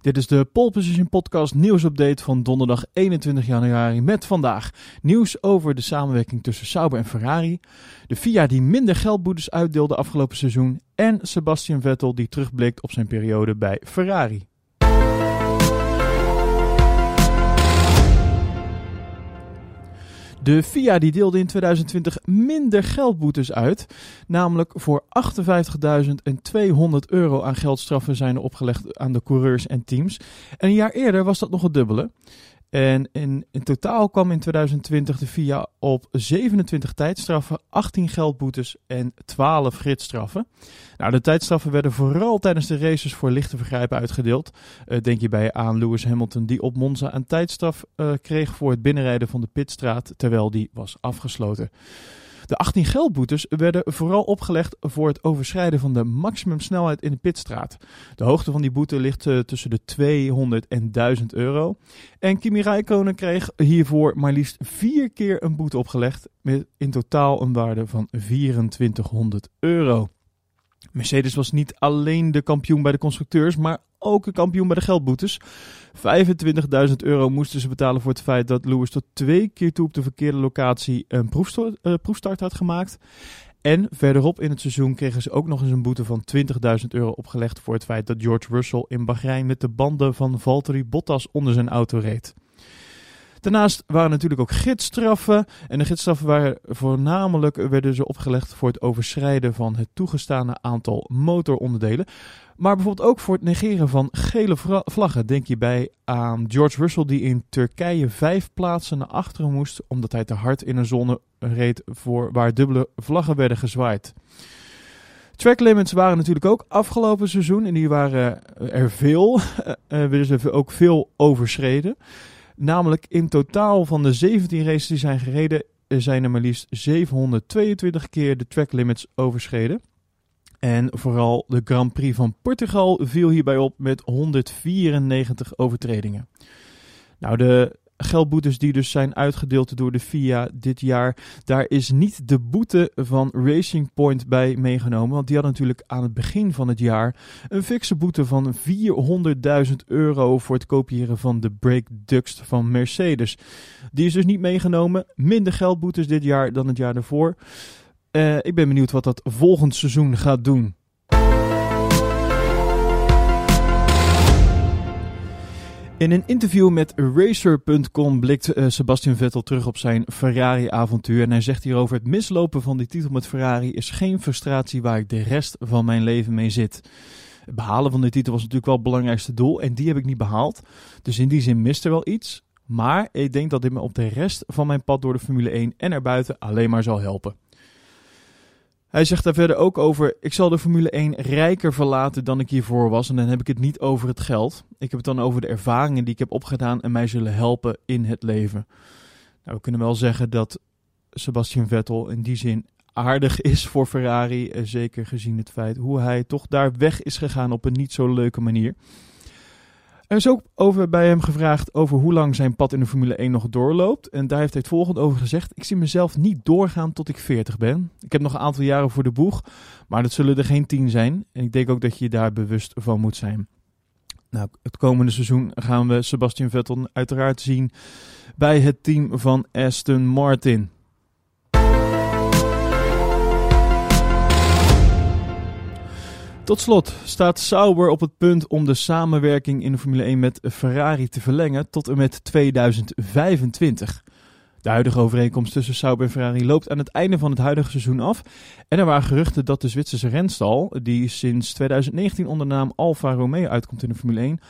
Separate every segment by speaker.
Speaker 1: Dit is de Pole Position Podcast nieuwsupdate van donderdag 21 januari met vandaag nieuws over de samenwerking tussen Sauber en Ferrari, de FIA die minder geldboetes uitdeelde afgelopen seizoen en Sebastian Vettel die terugblikt op zijn periode bij Ferrari. De FIA die deelde in 2020 minder geldboetes uit. Namelijk voor 58.200 euro aan geldstraffen zijn er opgelegd aan de coureurs en teams. En een jaar eerder was dat nog het dubbele. En in, in totaal kwam in 2020 de FIA op 27 tijdstraffen, 18 geldboetes en 12 gridstraffen. Nou, de tijdstraffen werden vooral tijdens de races voor lichte vergrijpen uitgedeeld. Uh, denk hierbij aan Lewis Hamilton die op Monza een tijdstraf uh, kreeg voor het binnenrijden van de pitstraat terwijl die was afgesloten. De 18 geldboetes werden vooral opgelegd voor het overschrijden van de maximumsnelheid in de pitstraat. De hoogte van die boete ligt uh, tussen de 200 en 1000 euro. En Kimi Räikkönen kreeg hiervoor maar liefst vier keer een boete opgelegd met in totaal een waarde van 2400 euro. Mercedes was niet alleen de kampioen bij de constructeurs, maar ook een kampioen bij de geldboetes. 25.000 euro moesten ze betalen voor het feit dat Lewis tot twee keer toe op de verkeerde locatie een proefstart, uh, proefstart had gemaakt. En verderop in het seizoen kregen ze ook nog eens een boete van 20.000 euro opgelegd voor het feit dat George Russell in Bahrein met de banden van Valtteri Bottas onder zijn auto reed. Daarnaast waren natuurlijk ook gidsstraffen. En de gidsstraffen waren voornamelijk werden ze opgelegd voor het overschrijden van het toegestane aantal motoronderdelen. Maar bijvoorbeeld ook voor het negeren van gele vlaggen. Denk je bij aan George Russell die in Turkije vijf plaatsen naar achteren moest omdat hij te hard in een zone reed voor waar dubbele vlaggen werden gezwaaid. Track limits waren natuurlijk ook afgelopen seizoen en die waren er veel. Er werden ze ook veel overschreden. Namelijk in totaal van de 17 races die zijn gereden, zijn er maar liefst 722 keer de track limits overschreden. En vooral de Grand Prix van Portugal viel hierbij op met 194 overtredingen. Nou, de geldboetes die dus zijn uitgedeeld door de FIA dit jaar, daar is niet de boete van Racing Point bij meegenomen. Want die had natuurlijk aan het begin van het jaar een fikse boete van 400.000 euro voor het kopiëren van de brake ducts van Mercedes. Die is dus niet meegenomen. Minder geldboetes dit jaar dan het jaar daarvoor. Uh, ik ben benieuwd wat dat volgend seizoen gaat doen. In een interview met Racer.com blikt uh, Sebastian Vettel terug op zijn Ferrari-avontuur. En hij zegt hierover: Het mislopen van die titel met Ferrari is geen frustratie waar ik de rest van mijn leven mee zit. Het behalen van die titel was natuurlijk wel het belangrijkste doel. En die heb ik niet behaald. Dus in die zin mist er wel iets. Maar ik denk dat dit me op de rest van mijn pad door de Formule 1 en erbuiten alleen maar zal helpen. Hij zegt daar verder ook over: Ik zal de Formule 1 rijker verlaten dan ik hiervoor was. En dan heb ik het niet over het geld. Ik heb het dan over de ervaringen die ik heb opgedaan en mij zullen helpen in het leven. Nou, we kunnen wel zeggen dat Sebastian Vettel in die zin aardig is voor Ferrari. Eh, zeker gezien het feit hoe hij toch daar weg is gegaan op een niet zo leuke manier. Er is ook over bij hem gevraagd over hoe lang zijn pad in de Formule 1 nog doorloopt. En daar heeft hij het volgende over gezegd. Ik zie mezelf niet doorgaan tot ik 40 ben. Ik heb nog een aantal jaren voor de boeg, maar dat zullen er geen 10 zijn. En ik denk ook dat je daar bewust van moet zijn. Nou, het komende seizoen gaan we Sebastian Vettel uiteraard zien bij het team van Aston Martin. Tot slot staat Sauber op het punt om de samenwerking in de Formule 1 met Ferrari te verlengen tot en met 2025. De huidige overeenkomst tussen Sauber en Ferrari loopt aan het einde van het huidige seizoen af. En er waren geruchten dat de Zwitserse renstal, die sinds 2019 onder de naam Alfa Romeo uitkomt in de Formule 1,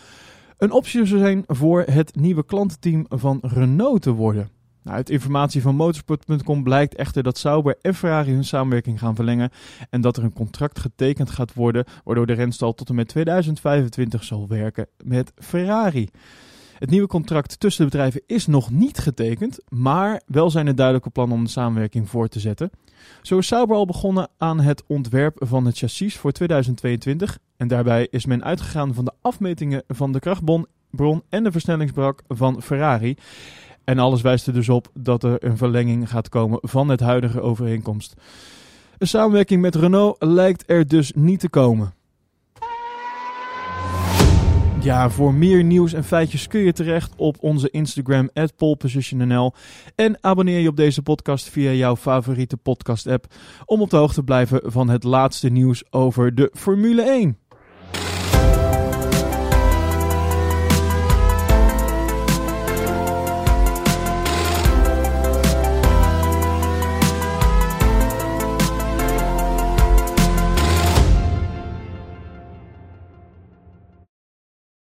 Speaker 1: een optie zou zijn voor het nieuwe klantenteam van Renault te worden. Nou, uit informatie van motorsport.com blijkt echter dat Sauber en Ferrari hun samenwerking gaan verlengen en dat er een contract getekend gaat worden waardoor de renstal tot en met 2025 zal werken met Ferrari. Het nieuwe contract tussen de bedrijven is nog niet getekend, maar wel zijn er duidelijke plannen om de samenwerking voor te zetten. Zo is Sauber al begonnen aan het ontwerp van het chassis voor 2022 en daarbij is men uitgegaan van de afmetingen van de krachtbron en de versnellingsbrak van Ferrari. En alles wijst er dus op dat er een verlenging gaat komen van het huidige overeenkomst. Een samenwerking met Renault lijkt er dus niet te komen. Ja, voor meer nieuws en feitjes kun je terecht op onze Instagram, polepositionnl. En abonneer je op deze podcast via jouw favoriete podcast-app om op de hoogte te blijven van het laatste nieuws over de Formule 1.